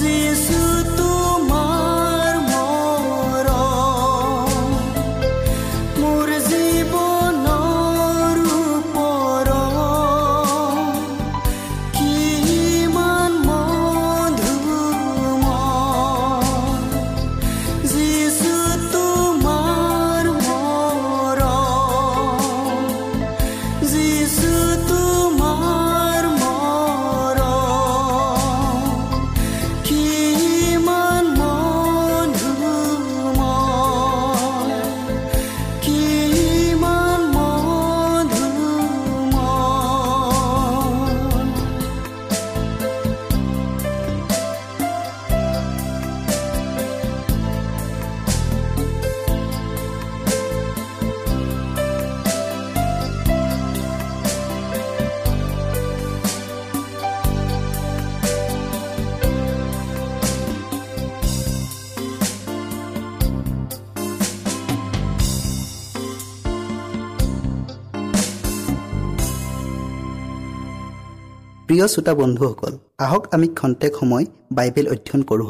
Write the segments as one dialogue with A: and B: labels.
A: Jesus.
B: প্ৰিয় শ্ৰোতা বন্ধুসকল আহক আমি খন্তেক সময় বাইবেল অধ্যয়ন কৰোঁ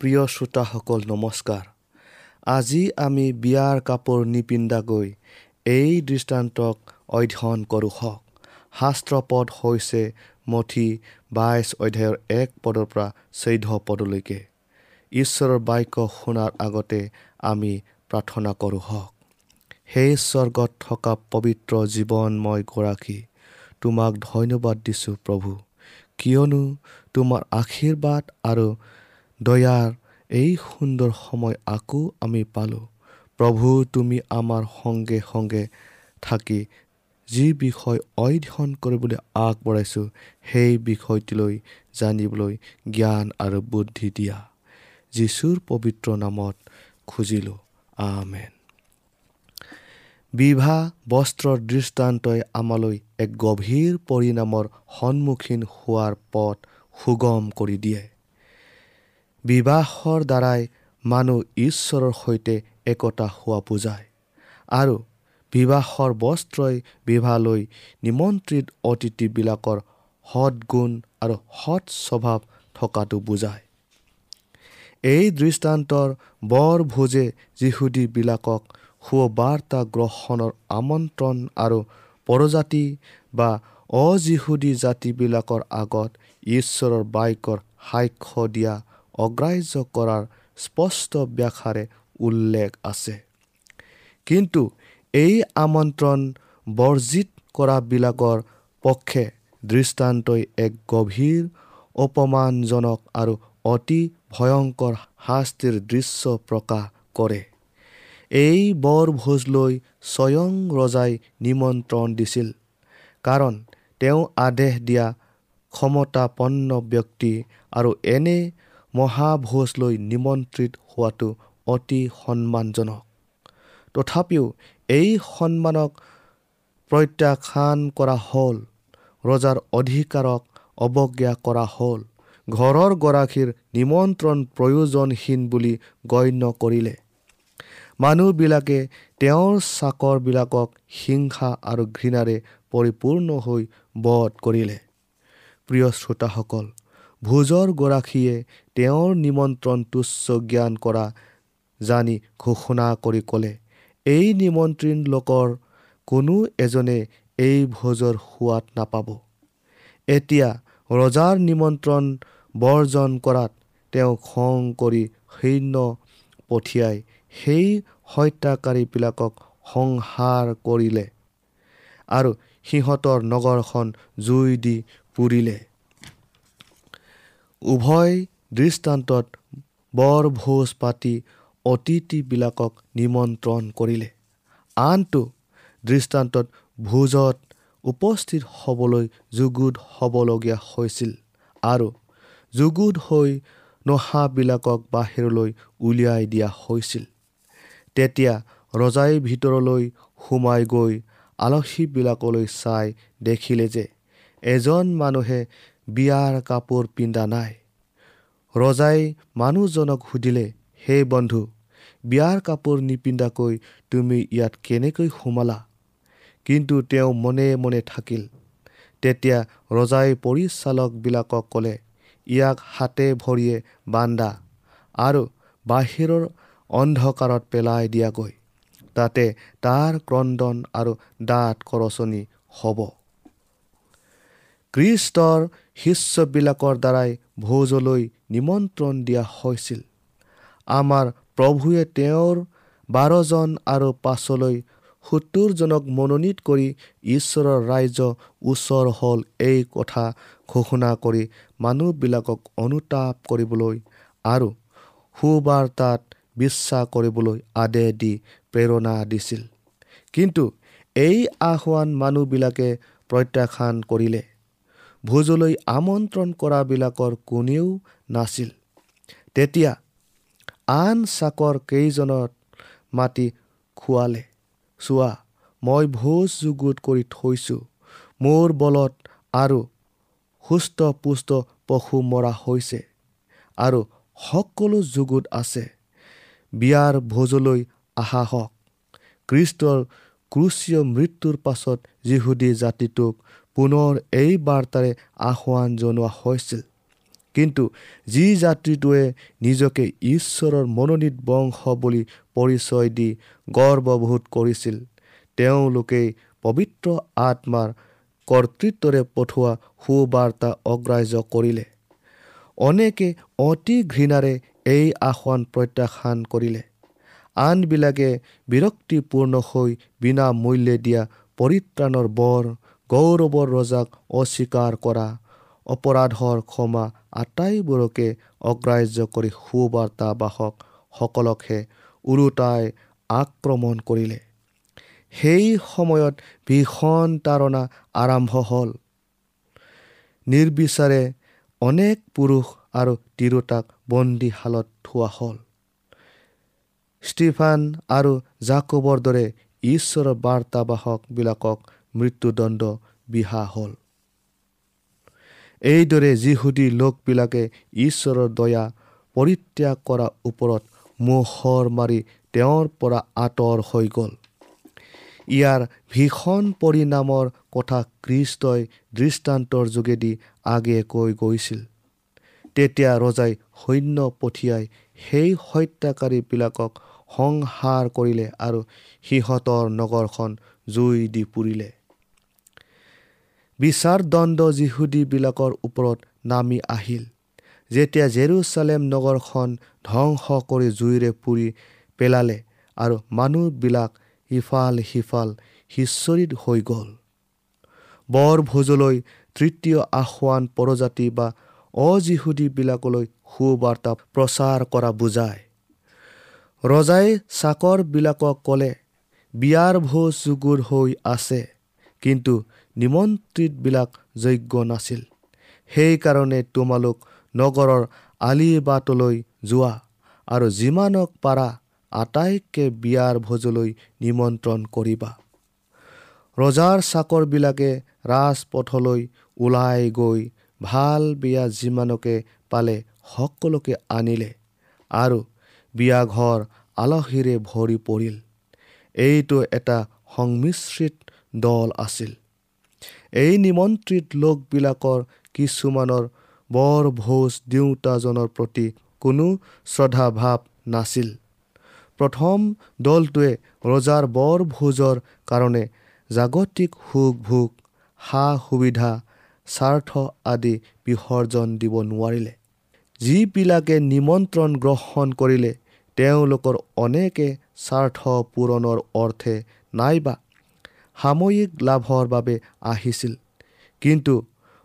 C: প্ৰিয় শ্ৰোতাসকল নমস্কাৰ। আজি আমি বিয়াৰ কাপোৰ নিপিন্ধাকৈ এই দৃষ্টান্তক অধ্যয়ন কৰোঁ হওক। শাস্ত্ৰপদ হৈছে মঠি বাইছ অধ্যায়ৰ এক পদৰ পৰা চৈধ্য পদলৈকে। ঈশ্বৰৰ বাক্য শুনাৰ আগতে আমি প্ৰাৰ্থনা কৰোঁ হওক। সেই স্বৰ্গত থকা পবিত্ৰ জীৱনময় গৰাকী তোমাক ধন্যবাদ দিছোঁ প্ৰভু। কিয়নো তোমাৰ আশীৰ্বাদ আৰু দয়াৰ এই সুন্দৰ সময় আকৌ আমি পালোঁ। প্ৰভু তুমি আমাৰ সংগে সংগে থাকি যি বিষয় অধ্যয়ন কৰিবলৈ আগবঢ়াইছোঁ সেই বিষয়টিলৈ জানিবলৈ জ্ঞান আৰু বুদ্ধি দিয়া। যীশুৰ পবিত্ৰ নামত খুজিলোঁ। আমেন। বিবাহ বস্ত্ৰৰ দৃষ্টান্তই আমালৈ এক গভীৰ পৰিণামৰ সন্মুখীন হোৱাৰ পথ সুগম কৰি দিয়ে। বিবাহৰ দ্বাৰাই মানুহ ঈশ্বৰৰ সৈতে একতা হোৱা বুজায় আৰু বিবাহৰ বস্ত্ৰই বিবাহলৈ নিমন্ত্ৰিত অতিথিবিলাকৰ সৎগুণ আৰু সৎ স্বভাৱ থকাটো বুজায়। এই দৃষ্টান্তৰ বৰ ভোজে যিহুদীবিলাকক সুবাৰ্তা গ্ৰহণৰ আমন্ত্ৰণ আৰু পৰজাতি বা অজিহুদী জাতিবিলাকৰ আগত ঈশ্বৰৰ বাক্যৰ সাক্ষ্য দিয়া অগ্ৰাহ্য কৰাৰ স্পষ্ট ব্যাখ্যাৰে উল্লেখ আছে। কিন্তু এই আমন্ত্ৰণ বৰ্জিত কৰাবিলাকৰ পক্ষে দৃষ্টান্তই এক গভীৰ অপমানজনক আৰু অতি ভয়ংকৰ শাস্তিৰ দৃশ্য প্ৰকাশ কৰে। এই বৰভোজলৈ স্বয়ং ৰজাই নিমন্ত্ৰণ দিছিল কাৰণ তেওঁ আদেশ দিয়া ক্ষমতাপন্ন ব্যক্তি আৰু এনে মহাভোজলৈ নিমন্ত্ৰিত হোৱাটো অতি সন্মানজনক। তথাপিও এই সন্মানক প্ৰত্যাখ্যান কৰা হ'ল ৰজাৰ অধিকাৰক অৱজ্ঞা কৰা হ'ল। ঘৰৰ গৰাকীৰ নিমন্ত্ৰণ প্ৰয়োজনহীন বুলি গণ্য কৰিলে। মানুহবিলাকে তেওঁৰ চাকৰবিলাকক হিংসা আৰু ঘৃণাৰে পৰিপূৰ্ণ হৈ বধ কৰিলে। প্ৰিয় শ্ৰোতাসকল ভোজৰ গৰাকীয়ে তেওঁৰ নিমন্ত্ৰণ তুচ্ছ জ্ঞান কৰা জানি ঘোষণা কৰি ক'লে এই নিমন্ত্ৰণ লোকৰ কোনো এজনে এই ভোজৰ সোৱাদ নাপাব। এতিয়া ৰজাৰ নিমন্ত্ৰণ বৰ্জন কৰাত তেওঁ খং কৰি সৈন্য পঠিয়াই সেই হত্যাকাৰীবিলাকক সংহাৰ কৰিলে আৰু সিহঁতৰ নগৰখন জুই দি পুৰিলে। উভয় দৃষ্টান্তত বৰ ভোজ পাতি অতিথিবিলাকক নিমন্ত্ৰণ কৰিলে। আনটো দৃষ্টান্তত ভোজত উপস্থিত হ'বলৈ যুগুত হ'বলগীয়া হৈছিল আৰু যুগুত হৈ নহাবিলাকক বাহিৰলৈ উলিয়াই দিয়া হৈছিল। তেতিয়া ৰজাই ভিতৰলৈ সোমাই গৈ আলহীবিলাকলৈ চাই দেখিলে যে এজন মানুহে বিয়াৰ কাপোৰ পিন্ধা নাই। ৰজাই মানুহজনক সুধিলে হে বন্ধু বিয়াৰ কাপোৰ নিপিন্ধাকৈ তুমি ইয়াত কেনেকৈ সোমালা? কিন্তু তেওঁ মনে মনে থাকিল। তেতিয়া ৰজাই পৰিচালকবিলাকক ক'লে ইয়াক হাতে ভৰিয়ে বান্ধা আৰু বাহিৰৰ অন্ধকাৰত পেলাই দিয়াগৈ। তাতে তাৰ ক্ৰদন আৰু দাঁত কৰচনি হ'ব। কৃষ্টৰ শিষ্যবিলাকৰ দ্বাৰাই ভোজলৈ নিমন্ত্ৰণ দিয়া হৈছিল। আমাৰ প্ৰভুৱে তেওঁৰ বাৰজন আৰু পাছলৈ সত্তৰজনক মনোনীত কৰি ঈশ্বৰৰ ৰাজ্য ওচৰ হ'ল এই কথা ঘোষণা কৰি মানুহবিলাকক অনুতাপ কৰিবলৈ আৰু সুবাৰ্তাত বিশ্বাস কৰিবলৈ আদেশ দি প্ৰেৰণা দিছিল। কিন্তু এই আহ্বান মানুহবিলাকে প্ৰত্যাখ্যান কৰিলে। ভোজলৈ আমন্ত্ৰণ কৰাবিলাকৰ কোনেও নাছিল। তেতিয়া আন চাকৰ কেইজনত মাতি খোৱালে চোৱা মই ভোজ যুগুত কৰি থৈছোঁ। মোৰ বলত আৰু সুস্থ পুষ্ট পশু মৰা হৈছে আৰু সকলো যুগুত আছে। বিয়াৰ ভোজলৈ আহা হওক। খ্ৰীষ্টৰ ক্ৰুচীয় মৃত্যুৰ পাছত যিহুদী জাতিটোক পুনৰ এই বাৰ্তাৰে আহ্বান জনোৱা হৈছিল। কিন্তু যি জাতিটোৱে নিজকে ঈশ্বৰৰ মনোনীত বংশ বুলি পৰিচয় দি গৰ্ববোধ কৰিছিল তেওঁলোকেই পবিত্ৰ আত্মাৰ কৰ্তৃত্বৰে পঠোৱা সুবাৰ্তা অগ্ৰাহ্য কৰিলে। অনেকে অতি ঘৃণাৰে এই আসন প্ৰত্যাখ্যান কৰিলে। আনবিলাকে বিৰক্তিপূৰ্ণ হৈ বিনা মূল্যে দিয়া পৰিত্ৰাণৰ বৰ গৌৰৱৰ ৰজাক অস্বীকাৰ কৰা অপৰাধৰ ক্ষমা আটাইবোৰকে অগ্ৰাহ্য কৰি সুবাৰ্তাবাসকসকলকহে ওলোটাই আক্ৰমণ কৰিলে। সেই সময়ত ভীষণ তাৰণা আৰম্ভ হ'ল। নিৰ্বিচাৰে অনেক পুৰুষ আৰু তিৰোতাক বন্দীশালত থোৱা হ'ল। ষ্টিফান আৰু জাকবৰ দৰে ঈশ্বৰৰ বাৰ্তাবাসকবিলাকক মৃত্যুদণ্ড বিহা হ'ল। এইদৰে যিহুদী লোকবিলাকে ঈশ্বৰৰ দয়া পৰিত্যাগ কৰাৰ ওপৰত মোহৰ মাৰি তেওঁৰ পৰা আঁতৰ হৈ গ'ল। ইয়াৰ ভীষণ পৰিণামৰ কথা খ্ৰীষ্টই দৃষ্টান্তৰ যোগেদি আগে কৈ গৈছিল। তেতিয়া ৰজাই সৈন্য পঠিয়াই সেই হত্যাকাৰীবিলাকক সংহাৰ কৰিলে আৰু সিহঁতৰ নগৰখন জুই দি পুৰিলে। বিচাৰদণ্ড যিহুদীবিলাকৰ ওপৰত নামি আহিল। যেতিয়া জেৰুচালেম নগৰখন ধ্বংস কৰি জুইৰে পুৰি পেলালে আৰু মানুহবিলাক ইফাল সিফাল সিঁচৰিত হৈ গ'ল। বৰভোজলৈ তৃতীয় আসোৱান পৰজাতি বা অজিহুদীবিলাকলৈ সুবাৰ্তা প্ৰচাৰ কৰা বুজায়। ৰজাই চাকৰবিলাকক ক'লে বিয়াৰ ভোজ যুগুৰ হৈ আছে কিন্তু নিমন্ত্ৰিতবিলাক যোগ্য নাছিল। সেইকাৰণে তোমালোক নগৰৰ আলিবাটলৈ যোৱা আৰু যিমানক পাৰা আটাইকে বিয়াৰ ভোজলৈ নিমন্ত্ৰণ কৰিবা। ৰজাৰ চাকৰবিলাকে ৰাজপথলৈ ওলাই গৈ ভাল বিয়া যিমানকে পালে সকলোকে আনিলে আৰু বিয়াঘৰ আলহীৰে ভৰি পৰিল। এইটো এটা সংমিশ্ৰিত দল আছিল। এই নিমন্ত্ৰিত লোকবিলাকৰ কিছুমানৰ বৰ ভোজ দিওঁতাজনৰ প্ৰতি কোনো শ্ৰদ্ধাভাৱ নাছিল। প্ৰথম দলটোৱে ৰজাৰ বৰ ভোজৰ কাৰণে জাগতিক সুখ ভোগ সা সুবিধা স্বাৰ্থ আদি বিসৰ্জন দিব নোৱাৰিলে। যিবিলাকে নিমন্ত্ৰণ গ্ৰহণ কৰিলে তেওঁলোকৰ অনেকে স্বাৰ্থ পূৰণৰ অৰ্থে নাইবা সাময়িক লাভৰ বাবে আহিছিল। কিন্তু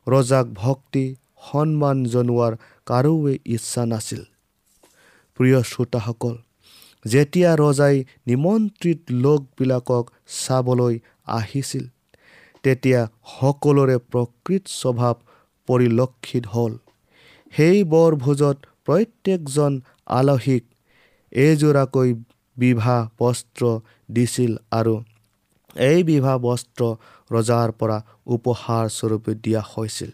C: ৰজাক ভক্তি সন্মান জনোৱাৰ কাৰোৱে ইচ্ছা নাছিল। প্ৰিয় শ্ৰোতাসকল যেতিয়া ৰজাই নিমন্ত্ৰিত লোকবিলাকক চাবলৈ আহিছিল তেতিয়া সকলোৰে প্ৰকৃত স্বভাৱ পৰিলক্ষিত হ'ল। সেই বৰভোজত প্ৰত্যেকজন আলহীক এযোৰাকৈ বিবাহ বস্ত্ৰ দিছিল আৰু এই বিবাহ বস্ত্ৰ ৰজাৰ পৰা উপহাৰ স্বৰূপে দিয়া হৈছিল।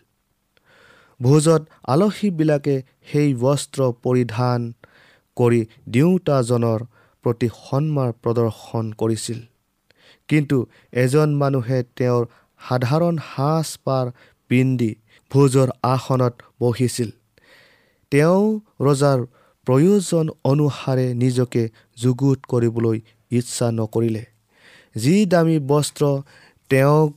C: ভোজত আলহীবিলাকে সেই বস্ত্ৰ পৰিধান কৰি দিওঁতাজনৰ প্ৰতি সন্মান প্ৰদৰ্শন কৰিছিল। কিন্তু এজন মানুহে তেওঁৰ সাধাৰণ সাজ পাৰ পিন্ধি ভোজৰ আসনত বহিছিল। তেওঁ ৰজাৰ প্ৰয়োজন অনুসাৰে নিজকে যুগুত কৰিবলৈ ইচ্ছা নকৰিলে। যি দামী বস্ত্ৰ তেওঁক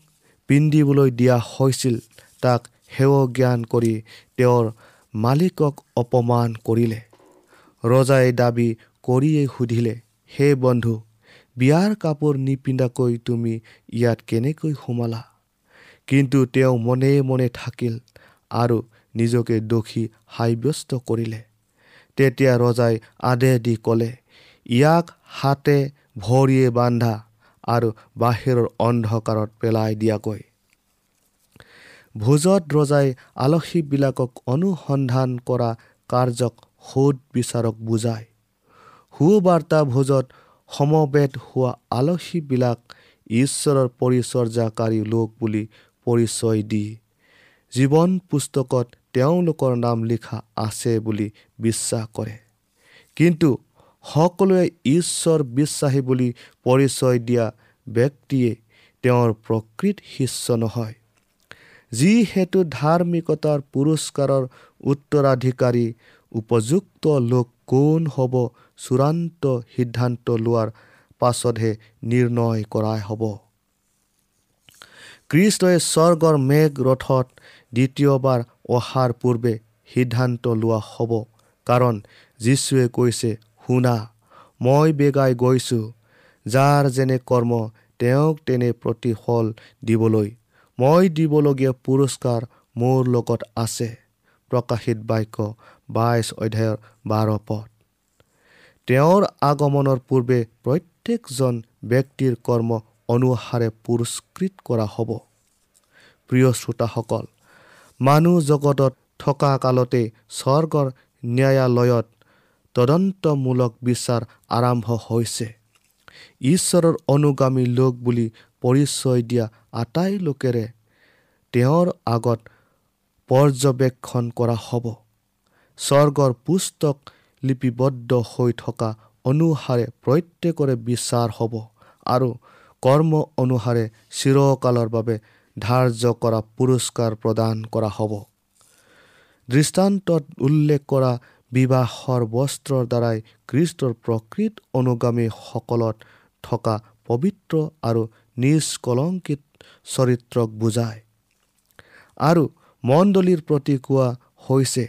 C: পিন্ধিবলৈ দিয়া হৈছিল তাক সেৱ জ্ঞান কৰি তেওঁৰ মালিকক অপমান কৰিলে। ৰজাই দাবী কৰিয়েই সুধিলে হে বন্ধু বিয়াৰ কাপোৰ নিপিন্ধাকৈ তুমি ইয়াত কেনেকৈ সোমালা? কিন্তু তেওঁ মনে মনে থাকিল আৰু নিজকে দোষী সাব্যস্ত কৰিলে। তেতিয়া ৰজাই আদেশ দি ক'লে ইয়াক হাতে ভৰিয়ে বান্ধা আৰু বাহিৰৰ অন্ধকাৰত পেলাই দিয়াকৈ। ভোজত ৰজাই আলহীবিলাকক অনুসন্ধান কৰা কাৰ্যক সোধ বিচাৰক বুজায়। সুবাৰ্তা ভোজত সমবেত হোৱা আলহীবিলাক ঈশ্বৰৰ পৰিচৰ্যাকাৰী লোক বুলি পৰিচয় দি জীৱন পুস্তকত তেওঁলোকৰ নাম লিখা আছে বুলি বিশ্বাস কৰে। কিন্তু সকলোৱে ঈশ্বৰ বিশ্বাসী বুলি পৰিচয় দিয়া ব্যক্তিয়ে তেওঁৰ প্ৰকৃত শিষ্য নহয়। যিহেতু ধাৰ্মিকতাৰ পুৰস্কাৰৰ উত্তৰাধিকাৰী উপযুক্ত লোক কোন হ'ব চূড়ান্ত সিদ্ধান্ত লোৱাৰ পাছতহে নিৰ্ণয় কৰাই হ'ব। কৃষ্ণই স্বৰ্গৰ মেঘ ৰথত দ্বিতীয়বাৰ অহাৰ পূৰ্বে সিদ্ধান্ত লোৱা হ'ব কাৰণ যীশুৱে কৈছে শুনা মই বেগাই গৈছোঁ যাৰ যেনে কৰ্ম তেওঁক তেনে প্ৰতিফল দিবলৈ। মই দিবলগীয়া পুৰস্কাৰ মোৰ লগত আছে। প্ৰকাশিত বাক্য বাইছ অধ্যায়ৰ বাৰ পদ। তেওঁৰ আগমনৰ পূৰ্বে প্ৰত্যেকজন ব্যক্তিৰ কৰ্ম অনুসাৰে পুৰস্কৃত কৰা হ'ব। প্ৰিয় শ্ৰোতাসকল মানুহ জগতত থকা কালতে স্বৰ্গৰ ন্যায়ালয়ত তদন্তমূলক বিচাৰ আৰম্ভ হৈছে। ঈশ্বৰৰ অনুগামী লোক বুলি পৰিচয় দিয়া আটাই লোকেৰে তেওঁৰ আগত পৰ্যবেক্ষণ কৰা হ'ব। স্বৰ্গৰ পুস্তক লিপিবদ্ধ হৈ থকা অনুসাৰে প্ৰত্যেকৰে বিচাৰ হ'ব আৰু কৰ্ম অনুসাৰে চিৰকালৰ বাবে ধাৰ্য কৰা পুৰস্কাৰ প্ৰদান কৰা হ'ব। দৃষ্টান্তত উল্লেখ কৰা বিবাহৰ বস্ত্ৰৰ দ্বাৰাই খ্ৰীষ্টৰ প্ৰকৃত অনুগামীসকলত থকা পবিত্ৰ আৰু নিষ্কলংকিত চৰিত্ৰক বুজায়। আৰু মণ্ডলীৰ প্ৰতি কোৱা হৈছে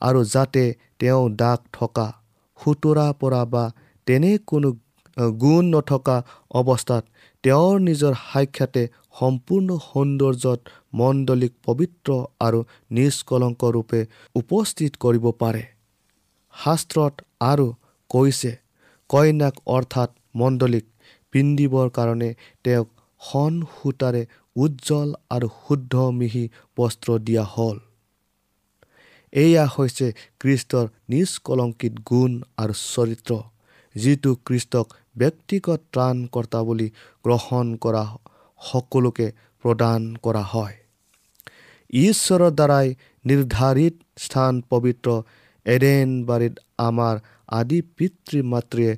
C: আৰু যাতে তেওঁ দাগ থকা সোঁতৰা পৰা বা তেনে কোনো গুণ নথকা অৱস্থাত তেওঁৰ নিজৰ সাক্ষাতে সম্পূৰ্ণ সৌন্দৰ্যত মণ্ডলীক পবিত্ৰ আৰু নিষ্কলংক ৰূপে উপস্থিত কৰিব পাৰে। শাস্ত্ৰত আৰু কৈছে কইনাক অৰ্থাৎ মণ্ডলীক পিন্ধিবৰ কাৰণে তেওঁক সন সূতাৰে উজ্জ্বল আৰু শুদ্ধ মিহি বস্ত্ৰ দিয়া হ'ল। এয়া হৈছে খ্ৰীষ্টৰ নিষ্কলংকিত গুণ আৰু চৰিত্ৰ যিটো খ্ৰীষ্টক ব্যক্তিগত ত্ৰাণকৰ্তা বুলি গ্ৰহণ কৰা সকলোকে প্ৰদান কৰা হয়। ঈশ্বৰৰ দ্বাৰাই নিৰ্ধাৰিত স্থান পবিত্ৰ এডেন বাৰীত আমাৰ আদি পিতৃ মাতৃয়ে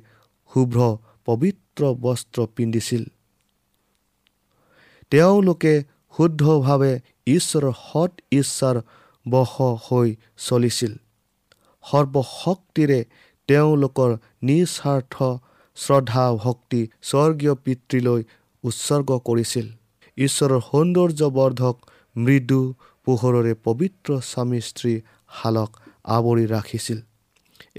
C: শুভ্ৰ পবিত্ৰ বস্ত্ৰ পিন্ধিছিল। তেওঁলোকে শুদ্ধভাৱে ঈশ্বৰৰ সৎ ইচ্ছাৰ বশ হৈ চলিছিল। সৰ্বশক্তিৰে তেওঁলোকৰ নিস্বাৰ্থ শ্ৰদ্ধা ভক্তি স্বৰ্গীয় পিতৃলৈ উৎসৰ্গ কৰিছিল। ঈশ্বৰৰ সৌন্দৰ্যবৰ্ধক মৃদু পোহৰৰে পবিত্ৰ স্বামী স্ত্ৰী শালক আৱৰি ৰাখিছিল।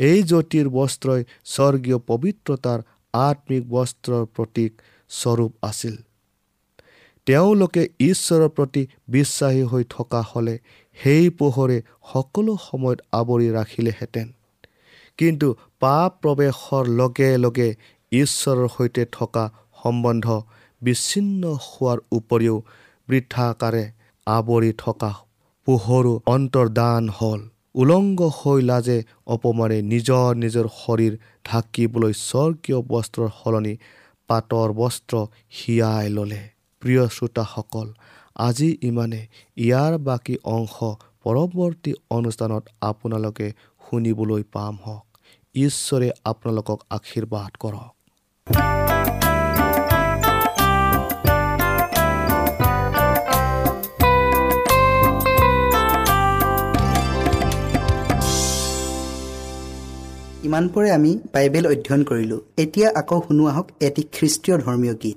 C: এই জ্যোতিৰ বস্ত্ৰই স্বৰ্গীয় পবিত্ৰতাৰ আত্মিক বস্ত্ৰৰ প্ৰতীক স্বৰূপ আছিল। তেওঁলোকে ঈশ্বৰৰ প্ৰতি বিশ্বাসী হৈ থকা হ'লে সেই পোহৰে সকলো সময়ত আৱৰি ৰাখিলেহেঁতেন। কিন্তু পাপ প্ৰৱেশৰ লগে লগে ঈশ্বৰৰ সৈতে থকা সম্বন্ধ বিচ্ছিন্ন হোৱাৰ উপৰিও বৃদ্ধাকাৰে আৱৰি থকা পোহৰো অন্তৰ্দান হ'ল। উলংগ হৈ লাজে অপমানে নিজৰ নিজৰ শৰীৰ ঢাকিবলৈ স্বৰ্গীয় বস্ত্ৰৰ সলনি পাতৰ বস্ত্ৰ হিয়াই ল'লে। প্ৰিয় শ্ৰোতাসকল আজি ইমানে। ইয়াৰ বাকী অংশ পৰৱৰ্তী অনুষ্ঠানত আপোনালোকে শুনিবলৈ পাম হওক। ঈশ্বৰে আপোনালোকক আশীৰ্বাদ কৰক।
B: ইমানপৰে আমি বাইবেল অধ্যয়ন কৰিলোঁ। এতিয়া আকৌ শুনো আহক এটি খ্ৰীষ্টীয় ধৰ্মীয় গীত।